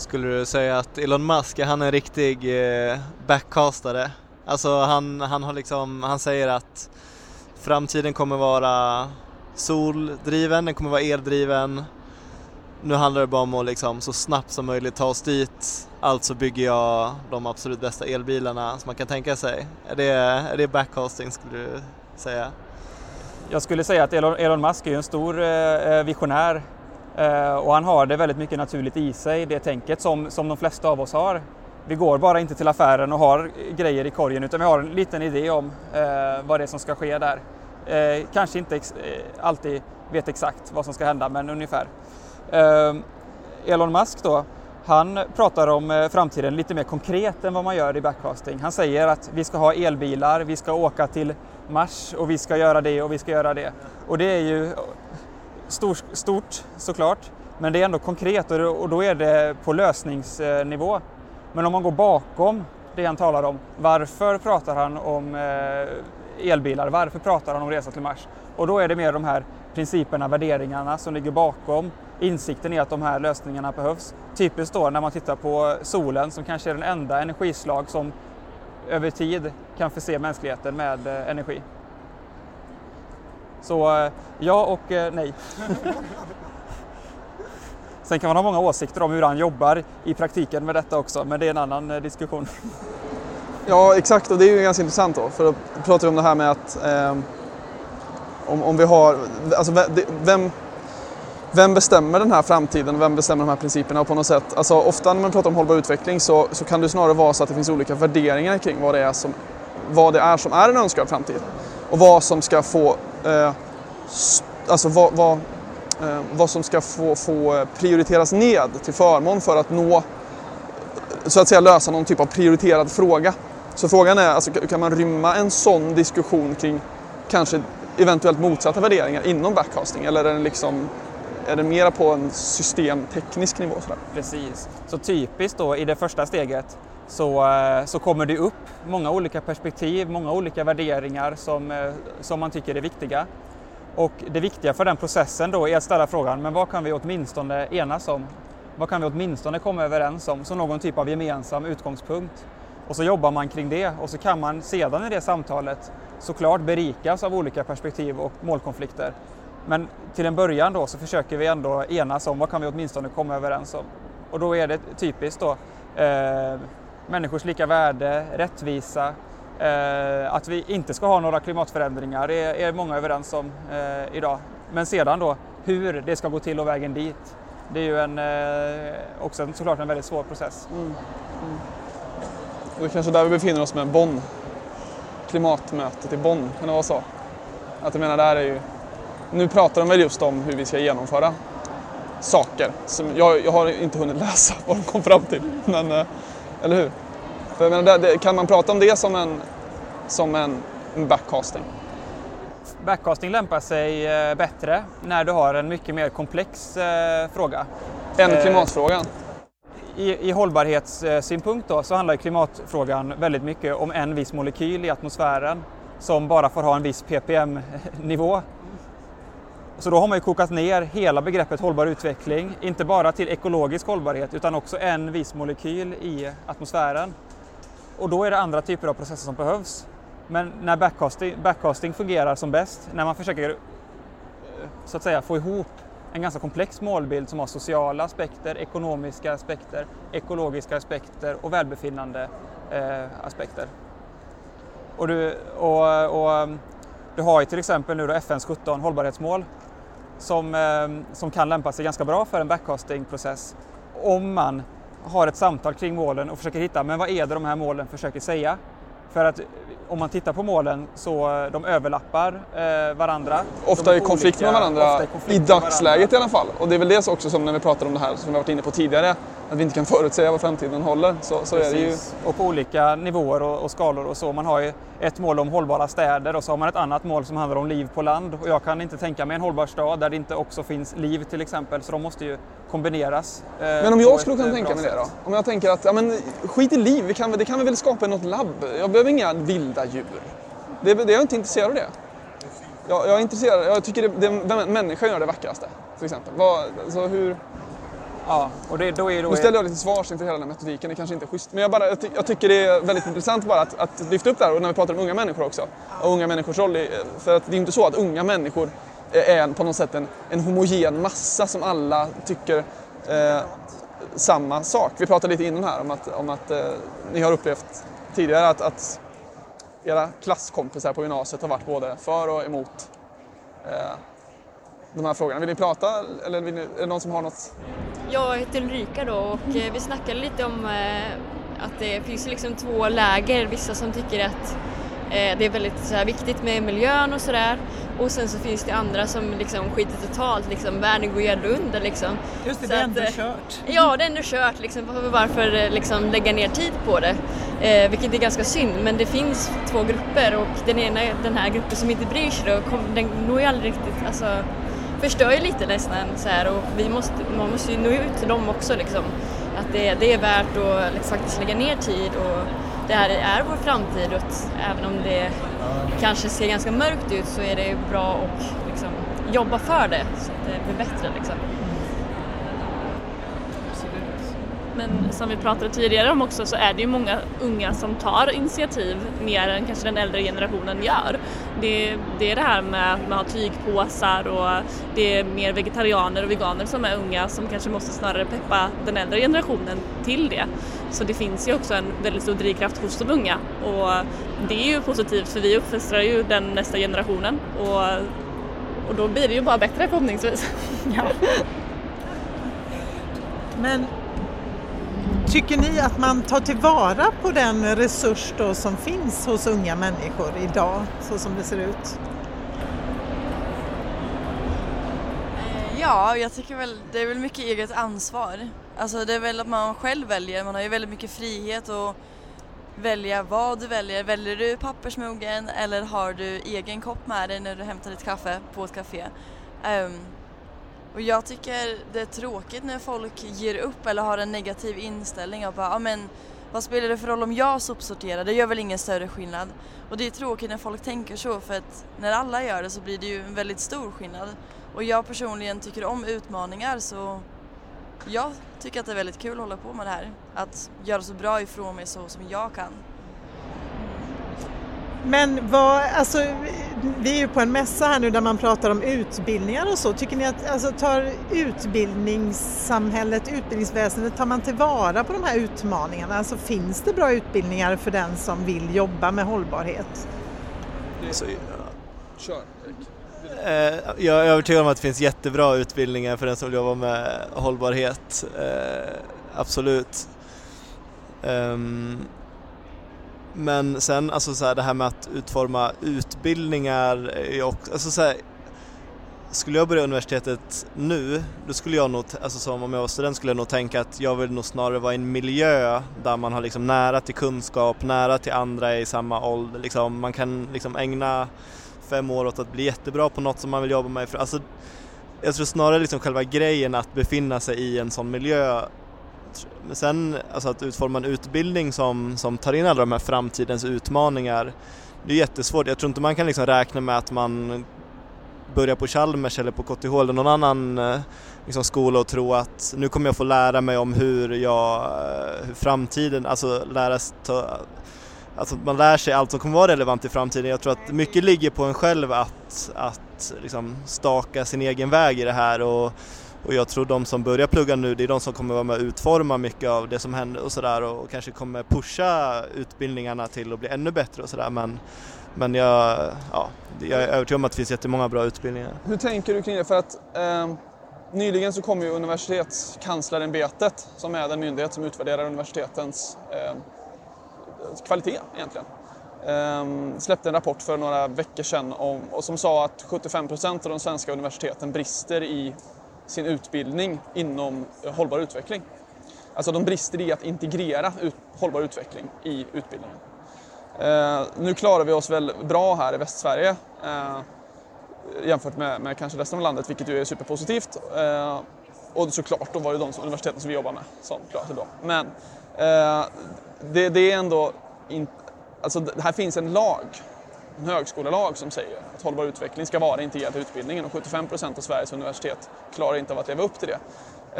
Skulle du säga att Elon Musk, är han en riktig eh, backcastare? Alltså han, han, har liksom, han säger att framtiden kommer vara soldriven, den kommer vara eldriven. Nu handlar det bara om att liksom så snabbt som möjligt ta oss dit. Alltså bygger jag de absolut bästa elbilarna som man kan tänka sig. Är det, är det backcasting skulle du säga? Jag skulle säga att Elon, Elon Musk är en stor eh, eh, visionär Eh, och han har det väldigt mycket naturligt i sig, det tänket som, som de flesta av oss har. Vi går bara inte till affären och har grejer i korgen utan vi har en liten idé om eh, vad det är som ska ske där. Eh, kanske inte ex eh, alltid vet exakt vad som ska hända, men ungefär. Eh, Elon Musk då, han pratar om eh, framtiden lite mer konkret än vad man gör i backcasting. Han säger att vi ska ha elbilar, vi ska åka till Mars och vi ska göra det och vi ska göra det. Och det är ju stort, stort såklart, men det är ändå konkret och då är det på lösningsnivå. Men om man går bakom det han talar om, varför pratar han om eh, elbilar. Varför pratar han om resa till Mars? Och då är det mer de här principerna, värderingarna som ligger bakom insikten i att de här lösningarna behövs. Typiskt då när man tittar på solen som kanske är den enda energislag som över tid kan förse mänskligheten med eh, energi. Så eh, ja och eh, nej. Sen kan man ha många åsikter om hur han jobbar i praktiken med detta också, men det är en annan eh, diskussion. Ja, exakt och det är ju ganska intressant då, för då pratar vi om det här med att eh, om, om vi har, alltså vem, vem bestämmer den här framtiden vem bestämmer de här principerna? Och på något sätt, alltså ofta när man pratar om hållbar utveckling så, så kan det snarare vara så att det finns olika värderingar kring vad det är som, vad det är, som är en önskvärd framtid. Och vad som ska få, eh, alltså vad, vad, eh, vad som ska få, få eh, prioriteras ned till förmån för att nå, så att säga lösa någon typ av prioriterad fråga. Så frågan är, alltså, kan man rymma en sån diskussion kring kanske eventuellt motsatta värderingar inom backcasting eller är den liksom är det mera på en systemteknisk nivå? Sådär? Precis. Så typiskt då i det första steget så, eh, så kommer det upp många olika perspektiv, många olika värderingar som, eh, som man tycker är viktiga. Och det viktiga för den processen då är att ställa frågan, men vad kan vi åtminstone enas om? Vad kan vi åtminstone komma överens om som någon typ av gemensam utgångspunkt? Och så jobbar man kring det och så kan man sedan i det samtalet såklart berikas av olika perspektiv och målkonflikter. Men till en början då så försöker vi ändå enas om vad kan vi åtminstone komma överens om. Och då är det typiskt då eh, människors lika värde, rättvisa, eh, att vi inte ska ha några klimatförändringar det är, är många överens om eh, idag. Men sedan då hur det ska gå till och vägen dit. Det är ju en, eh, också en, såklart en väldigt svår process. Mm. Mm. Och det är kanske där vi befinner oss med Bonn. Klimatmötet i Bonn, kan det vara så? Att jag menar, där är ju nu pratar de väl just om hur vi ska genomföra saker. Som jag, jag har inte hunnit läsa vad de kom fram till, men, eh, eller hur? För, men, det, kan man prata om det som en, som en, backcasting? Backcasting lämpar sig eh, bättre när du har en mycket mer komplex eh, fråga. Än klimatfrågan? I, I hållbarhetssynpunkt då, så handlar klimatfrågan väldigt mycket om en viss molekyl i atmosfären som bara får ha en viss ppm-nivå. Så då har man ju kokat ner hela begreppet hållbar utveckling, inte bara till ekologisk hållbarhet utan också en viss molekyl i atmosfären. Och då är det andra typer av processer som behövs. Men när backcasting, backcasting fungerar som bäst, när man försöker eh, så att säga få ihop en ganska komplex målbild som har sociala aspekter, ekonomiska aspekter, ekologiska aspekter och välbefinnande eh, aspekter. Och du, och, och, mm, du har ju till exempel nu då FNs 17 hållbarhetsmål som, ehm, som kan lämpa sig ganska bra för en backcastingprocess om man har ett samtal kring målen och försöker hitta, men vad är det de här målen försöker säga? För att om man tittar på målen så de överlappar eh, varandra. Ofta i konflikt med varandra, i dagsläget i alla fall. Och det är väl det också som när vi pratar om det här som vi varit inne på tidigare, att vi inte kan förutsäga vad framtiden håller. Så, så är det ju. Och på olika nivåer och, och, skalor och så. Man har ju ett mål om hållbara städer och så har man ett annat mål som handlar om liv på land. Och jag kan inte tänka mig en hållbar stad där det inte också finns liv till exempel. Så de måste ju kombineras. Eh, men om jag skulle kunna eh, tänka mig det då? Om jag tänker att ja, men, skit i liv, kan, det kan vi väl skapa i något labb. Jag behöver inga vilda djur. Det, det, jag är inte intresserad av det. Jag, jag är intresserad, jag tycker det, det, människan gör det vackraste. Till exempel. Vad, alltså hur... Ja, och det, då är då nu ställer jag lite svars inför hela den här metodiken, det kanske inte är schysst. Men jag, bara, jag, ty, jag tycker det är väldigt intressant bara att, att, lyfta upp det här, och när vi pratar om unga människor också. Och unga människors roll. I, för att det är inte så att unga människor är på något sätt en, en homogen massa som alla tycker eh, samma sak. Vi pratade lite innan här om att, om att eh, ni har upplevt tidigare att, att era klasskompisar på gymnasiet har varit både för och emot eh, de här frågorna. Vill ni prata eller vill ni, är det någon som har något? Jag heter Ulrika då och eh, vi snackade lite om eh, att det finns liksom två läger. Vissa som tycker att eh, det är väldigt så här, viktigt med miljön och sådär och sen så finns det andra som liksom skiter totalt, liksom, världen går ju ändå under liksom. Just det, så det är ändå att, kört. Ja, det är ändå kört liksom. Varför liksom lägga ner tid på det? Eh, vilket är ganska synd, men det finns två grupper och den ena, den här gruppen som inte bryr sig, då, den når ju aldrig riktigt, alltså förstör ju lite nästan så här och vi måste, man måste ju nå ut till dem också liksom. Att det, det är värt att liksom, faktiskt lägga ner tid och det här är vår framtid och att även om det kanske ser ganska mörkt ut så är det bra att liksom, jobba för det så att det blir bättre liksom. Men som vi pratade tidigare om också så är det ju många unga som tar initiativ mer än kanske den äldre generationen gör. Det, det är det här med att man har tygpåsar och det är mer vegetarianer och veganer som är unga som kanske måste snarare peppa den äldre generationen till det. Så det finns ju också en väldigt stor drivkraft hos de unga och det är ju positivt för vi uppfostrar ju den nästa generationen och och då blir det ju bara bättre förhoppningsvis. ja. Men tycker ni att man tar tillvara på den resurs då som finns hos unga människor idag, så som det ser ut? Eh, ja, jag tycker väl det är väl mycket eget ansvar. Alltså det är väl att man själv väljer, man har ju väldigt mycket frihet att välja vad du väljer. Väljer du pappersmuggen eller har du egen kopp med dig när du hämtar ditt kaffe på ett café? Um, och jag tycker det är tråkigt när folk ger upp eller har en negativ inställning och bara, ja men vad spelar det för roll om jag sopsorterar? Det gör väl ingen större skillnad. Och det är tråkigt när folk tänker så för att när alla gör det så blir det ju en väldigt stor skillnad. Och jag personligen tycker om utmaningar så jag tycker att det är väldigt kul att hålla på med det här. Att göra så bra ifrån mig så som jag kan. Men vad, alltså, vi är ju på en mässa här nu där man pratar om utbildningar och så. Tycker ni att alltså, tar utbildningssamhället, utbildningsväsendet, tar man tillvara på de här utmaningarna? Alltså finns det bra utbildningar för den som vill jobba med hållbarhet? Så, Kör Eh, jag är övertygad om att det finns jättebra utbildningar för den som vill jobba med hållbarhet. Eh, absolut. Men sen alltså så här, det här med att utforma utbildningar är alltså så här, skulle jag börja universitetet nu, då skulle jag nog, alltså som om jag var student skulle jag nog tänka att jag vill nog snarare vara i en miljö där man har liksom nära till kunskap, nära till andra i samma ålder, liksom, man kan liksom ägna fem år åt att bli jättebra på något som man vill jobba med. Alltså, jag tror snarare liksom själva grejen att befinna sig i en sån miljö men sen alltså att utforma en utbildning som, som tar in alla de här framtidens utmaningar, det är jättesvårt. Jag tror inte man kan liksom räkna med att man börjar på Chalmers eller på KTH eller någon annan eh, liksom, skola och tro att nu kommer jag få lära mig om hur jag, eh, hur framtiden, alltså lära sig ta, alltså man lär sig allt som kommer vara relevant i framtiden. Jag tror att mycket ligger på en själv att, att liksom staka sin egen väg i det här och, och jag tror de som börjar plugga nu, det är de som kommer vara med och utforma mycket av det som händer och sådär och kanske kommer pusha utbildningarna till att bli ännu bättre och sådär men, men jag, ja, jag är övertygad om att det finns jättemånga bra utbildningar. Hur tänker du kring det? För att eh, nyligen så kom ju universitetskanslerämbetet som är den myndighet som utvärderar universitetens eh, kvalitet egentligen. Um, släppte en rapport för några veckor sedan om, och som sa att 75 procent av de svenska universiteten brister i sin utbildning inom eh, hållbar utveckling. Alltså de brister i att integrera ut, hållbar utveckling i utbildningen. Eh, nu klarar vi oss väl bra här i Västsverige eh, jämfört med, med, kanske resten av landet, vilket ju är superpositivt. Eh, och såklart, då var det de universiteten som vi jobbar med som klarade sig bra. Men eh, det, det är ändå in, alltså det här finns en lag, högskolelag som säger att hållbar utveckling ska vara integrerad i utbildningen och 75 procent av Sveriges universitet klarar inte av att leva upp till det.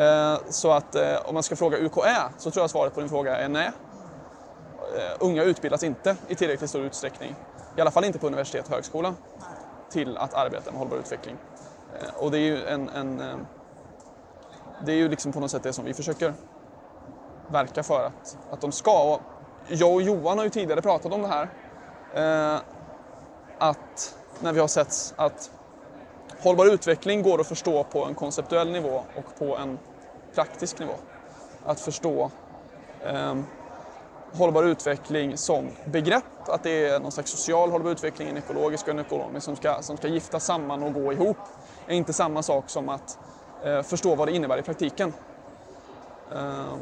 Eh, så att eh, om man ska fråga UKÄ så tror jag svaret på din fråga är nej. Eh, unga utbildas inte i tillräckligt stor utsträckning, i alla fall inte på universitet och högskola, till att arbeta med hållbar utveckling. Och det är ju en, en det är ju liksom på något sätt det som vi försöker verka för att, att de ska. Och jag och Johan har ju tidigare pratat om det här. Att när vi har sett att hållbar utveckling går att förstå på en konceptuell nivå och på en praktisk nivå. Att förstå eh, hållbar utveckling som begrepp, att det är någon slags social hållbar utveckling, en ekologisk och en ekonomisk som ska, som ska gifta samman och gå ihop, är inte samma sak som att eh, förstå vad det innebär i praktiken. Eh,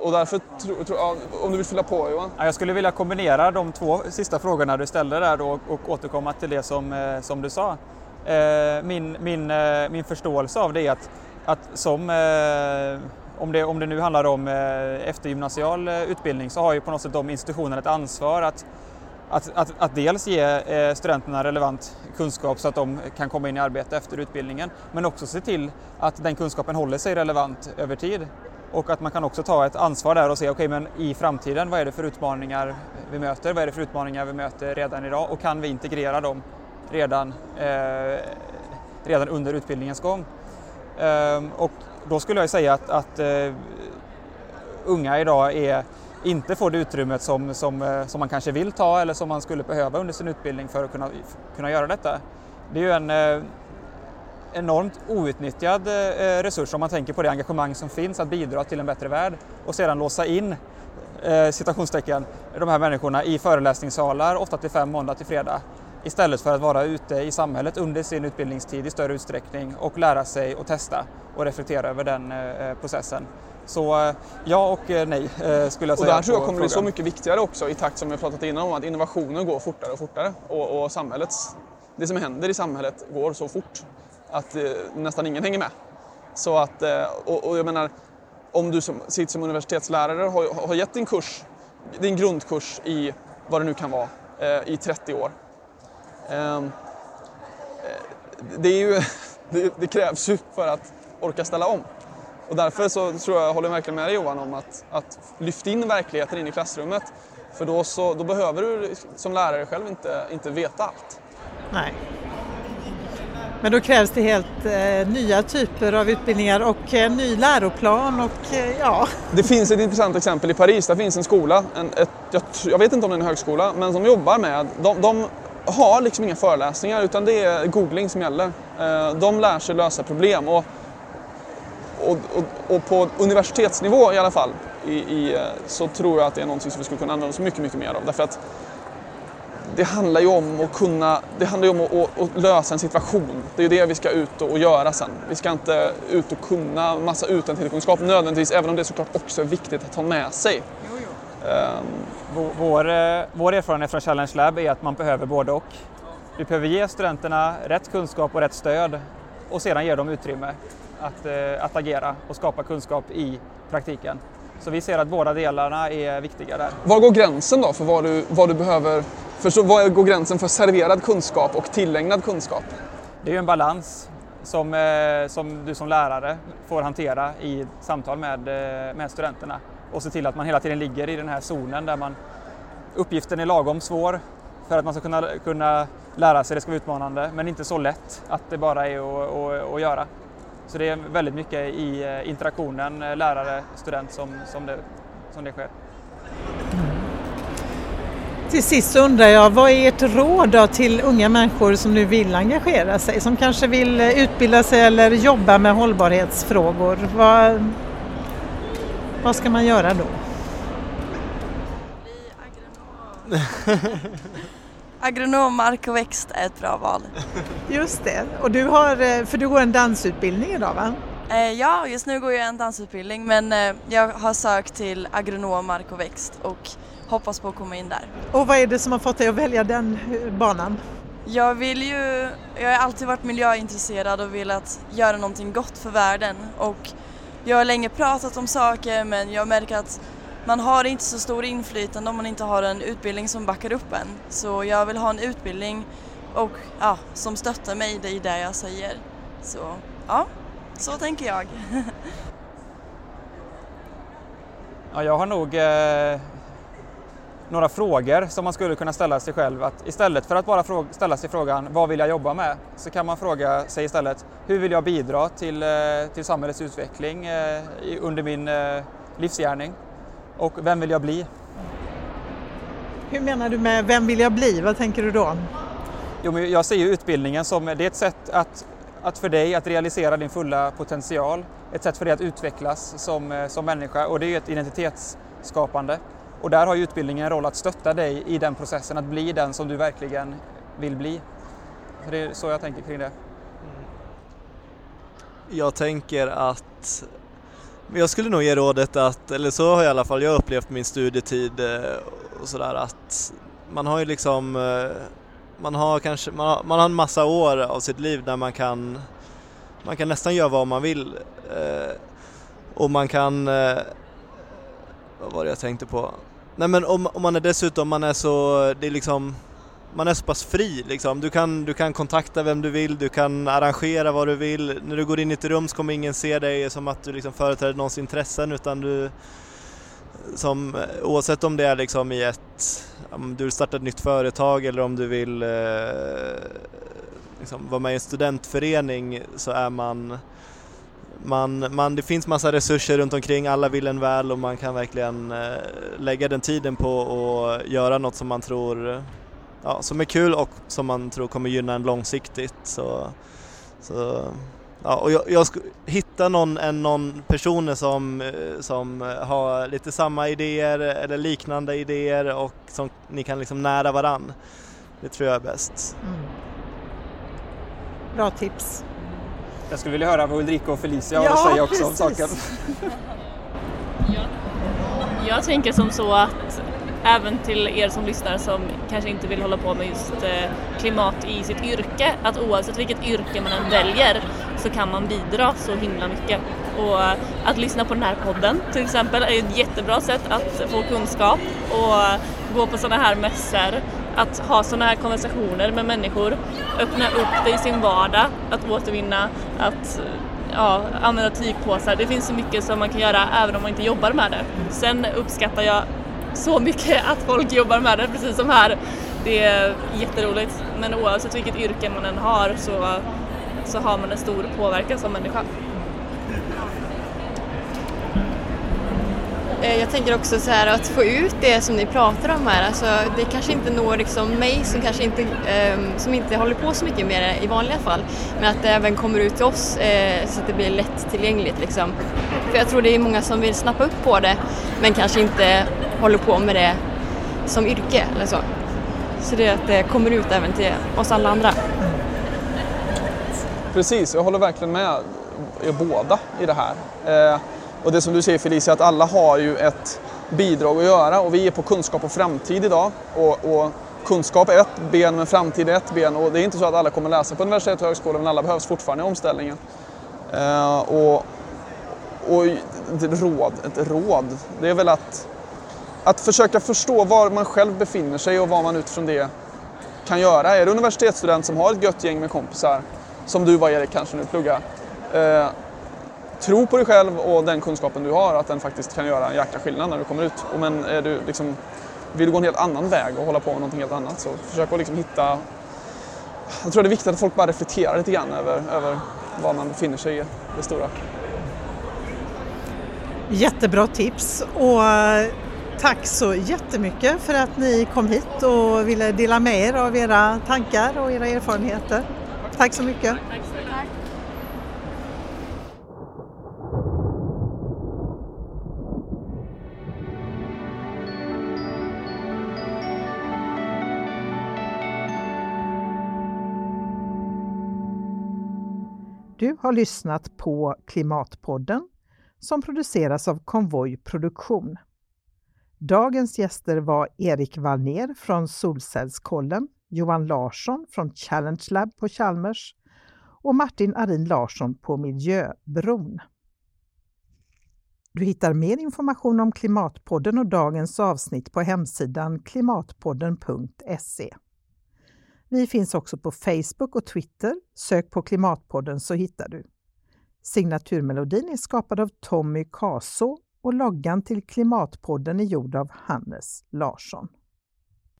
och därför, tro, tro, om du vill fylla på Johan? Jag skulle vilja kombinera de två sista frågorna du ställde där och, och återkomma till det som, eh, som du sa. Eh, min, min, eh, min förståelse av det är att, att som, om det, om det nu handlar om eftergymnasial utbildning så har ju på något sätt de institutionerna ett ansvar att att, att, att, dels ge studenterna relevant kunskap så att de kan komma in i arbete efter utbildningen, men också se till att den kunskapen håller sig relevant över tid. Och att man kan också ta ett ansvar där och se, okej okay, men i framtiden, vad är det för utmaningar vi möter? Vad är det för utmaningar vi möter redan idag? Och kan vi integrera dem redan, eh, redan under utbildningens gång? Eh, och då skulle jag säga att, att eh, unga idag är, inte får det utrymmet som, som, eh, som man kanske vill ta eller som man skulle behöva under sin utbildning för att kunna, kunna göra detta. Det är ju en eh, enormt outnyttjad eh, resurs om man tänker på det engagemang som finns att bidra till en bättre värld och sedan låsa in eh, citationstecken, de här människorna i föreläsningssalar 8 till 5 måndag till fredag istället för att vara ute i samhället under sin utbildningstid i större utsträckning och lära sig och testa och reflektera över den eh, processen. Så ja och nej skulle jag säga. Och där tror jag kommer bli så mycket viktigare också i takt som vi pratat innan om att innovationen går fortare och fortare och, och samhällets, det som händer i samhället går så fort att eh, nästan ingen hänger med. Så att, eh, och, och, jag menar, om du som, sitter som universitetslärare har, har gett din kurs, din grundkurs i vad det nu kan vara, eh, i 30 år. Ehm, eh, det, är ju, det, det, krävs ju för att orka ställa om. Och därför så tror jag, jag håller verkligen med dig Johan om att, att lyfta in verkligheten in i klassrummet. För då, så, då behöver du som lärare själv inte, inte veta allt. Nej. Men då krävs det helt eh, nya typer av utbildningar och eh, ny läroplan och eh, ja. Det finns ett intressant exempel i Paris. Där finns en skola, en, ett, jag, jag, vet inte om det är en högskola, men som jobbar med, de, de har liksom inga föreläsningar utan det är googling som gäller. Eh, de lär sig lösa problem och, och, och, och på universitetsnivå i alla fall i, i, eh, så tror jag att det är någonting som vi skulle kunna använda oss mycket, mycket mer av. Därför att det handlar ju om att kunna, det handlar om att, att, att, lösa en situation. Det är ju det vi ska ut och, göra sen. Vi ska inte ut och kunna massa utantilkunskap nödvändigtvis, även om det såklart också är viktigt att ha med sig. Jo, jo. Um, vår, eh, vår erfarenhet från Challenge Lab är att man behöver både och. Vi behöver ge studenterna rätt kunskap och rätt stöd och sedan ge dem utrymme att, eh, att agera och skapa kunskap i praktiken. Så vi ser att båda delarna är viktiga där. Var går gränsen då för vad du, vad du behöver för så vad går gränsen för serverad kunskap och tillägnad kunskap? Det är ju en balans som, eh, som du som lärare får hantera i samtal med, eh, med studenterna och se till att man hela tiden ligger i den här zonen där man uppgiften är lagom svår för att man ska kunna, kunna lära sig, det ska vara utmanande, men inte så lätt att det bara är att, att, att göra. Så det är väldigt mycket i eh, interaktionen lärare-student som, som, det, som det sker. Till sist undrar jag, vad är ert råd till unga människor som nu vill engagera sig, som kanske vill eh, utbilda sig eller jobba med hållbarhetsfrågor? Vad, vad ska man göra då? Bli agronom. agronom, mark och växt är ett bra val. Just det, och du har, eh, för du går en dansutbildning idag va? Eh, ja, just nu går jag en dansutbildning men jag har sökt till agronom, mark och växt och hoppas på att komma in där. Och vad är det som har fått dig att välja den eh, banan? Jag vill ju, jag har alltid varit miljöintresserad och velat göra någonting gott för världen och jag har länge pratat om saker men jag märker att man har inte så stor inflytande om man inte har en utbildning som backar upp en. Så jag vill ha en utbildning och, ja, som stöttar mig i det jag säger. Så ja, så tänker jag. ja, jag har nog eh några frågor som man skulle kunna ställa sig själv. Att istället för att bara ställa sig frågan vad vill jag jobba med? Så kan man fråga sig istället hur vill jag bidra till, eh, till samhällets utveckling eh, under min eh, livsgärning? Och vem vill jag bli? Hur menar du med vem vill jag bli? Vad tänker du då? Jo, jag ser ju utbildningen som det är ett sätt att, att för dig att realisera din fulla potential. Ett sätt för dig att utvecklas som, som människa och det är ju ett identitetsskapande. Och där har ju utbildningen en roll att stötta dig i den processen, att bli den som du verkligen vill bli. det är så jag tänker kring det. Jag tänker att jag skulle nog ge rådet att, eller så har i alla fall jag upplevt min studietid eh, och sådär att man har ju liksom, eh, man har kanske, man har, man har en massa år av sitt liv där man kan, man kan nästan göra vad man vill eh, och man kan, vad var det jag tänkte på? Nej men om, om man är dessutom, man är så, det är liksom, man är så pass fri liksom. Du kan, du kan kontakta vem du vill, du kan arrangera vad du vill. När du går in i ett rum så kommer ingen se dig som att du liksom företräder någons intressen utan du, som, oavsett om det är liksom i ett, om du vill starta ett nytt företag eller om du vill eh, liksom vara med i en studentförening så är man man, man, det finns massa resurser runt omkring, alla vill en väl och man kan verkligen eh, lägga den tiden på att göra något som man tror ja, som är kul och som man tror kommer gynna en långsiktigt. Så, så Ja, och jag, jag hitta någon, en, någon person som, eh, som har lite samma idéer eller liknande idéer och som ni kan liksom nära varann. Det tror jag är bäst. Mm. Bra tips. Jag skulle vilja höra vad Ulrika och Felicia har att säga också precis. om saken. jag, jag tänker som så att även till er som lyssnar som kanske inte vill hålla på med just eh, klimat i sitt yrke, att oavsett vilket yrke man än väljer så kan man bidra så himla mycket. Och att lyssna på den här podden till exempel är ett jättebra sätt att få kunskap och gå på sådana här mässor, att ha sådana här konversationer med människor, öppna upp det i sin vardag, att återvinna, att ja, använda tygpåsar. Det finns så mycket som man kan göra även om man inte jobbar med det. Sen uppskattar jag så mycket att folk jobbar med det, precis som här. Det är jätteroligt. Men oavsett vilket yrke man än har så, så har man en stor påverkan som människa. Eh, jag tänker också så här att få ut det som ni pratar om här, alltså det kanske inte når liksom mig som kanske inte, ehm, som inte håller på så mycket med det i vanliga fall, men att det även kommer ut till oss eh, så att det blir lättillgängligt liksom. För jag tror det är många som vill snappa upp på det, men kanske inte håller på med det som yrke eller så. Så det är att det kommer ut även till oss alla andra. Precis, jag håller verkligen med er båda i det här. Eh, och det som du säger Felicia, att alla har ju ett bidrag att göra och vi är på kunskap och framtid idag. Och, och kunskap är ett ben men framtid är ett ben och det är inte så att alla kommer läsa på universitet och högskola men alla behövs fortfarande i omställningen. Uh, och, och ett råd, ett råd, det är väl att att försöka förstå var man själv befinner sig och vad man utifrån det kan göra. Är du universitetsstudent som har ett gött gäng med kompisar, som du var Erik kanske nu pluggar, uh, tro på dig själv och den kunskapen du har, att den faktiskt kan göra en jäkla skillnad när du kommer ut. Och men är du liksom, vill du gå en helt annan väg och hålla på med någonting helt annat så försök att liksom hitta... Jag tror det är viktigt att folk bara reflekterar lite grann över, över var man befinner sig i det stora. Jättebra tips och Tack så jättemycket för att ni kom hit och ville dela med er av era tankar och era erfarenheter. Tack så mycket. Tack så mycket. Du har lyssnat på Klimatpodden som produceras av Konvoj Produktion. Dagens gäster var Erik Wallner från Solcellskollen, Johan Larsson från Challenge Lab på Chalmers och Martin Arin Larsson på Miljöbron. Du hittar mer information om Klimatpodden och dagens avsnitt på hemsidan klimatpodden.se. Vi finns också på Facebook och Twitter. Sök på Klimatpodden så hittar du. Signaturmelodin är skapad av Tommy Kaso och loggan till Klimatpodden är gjord av Hannes Larsson.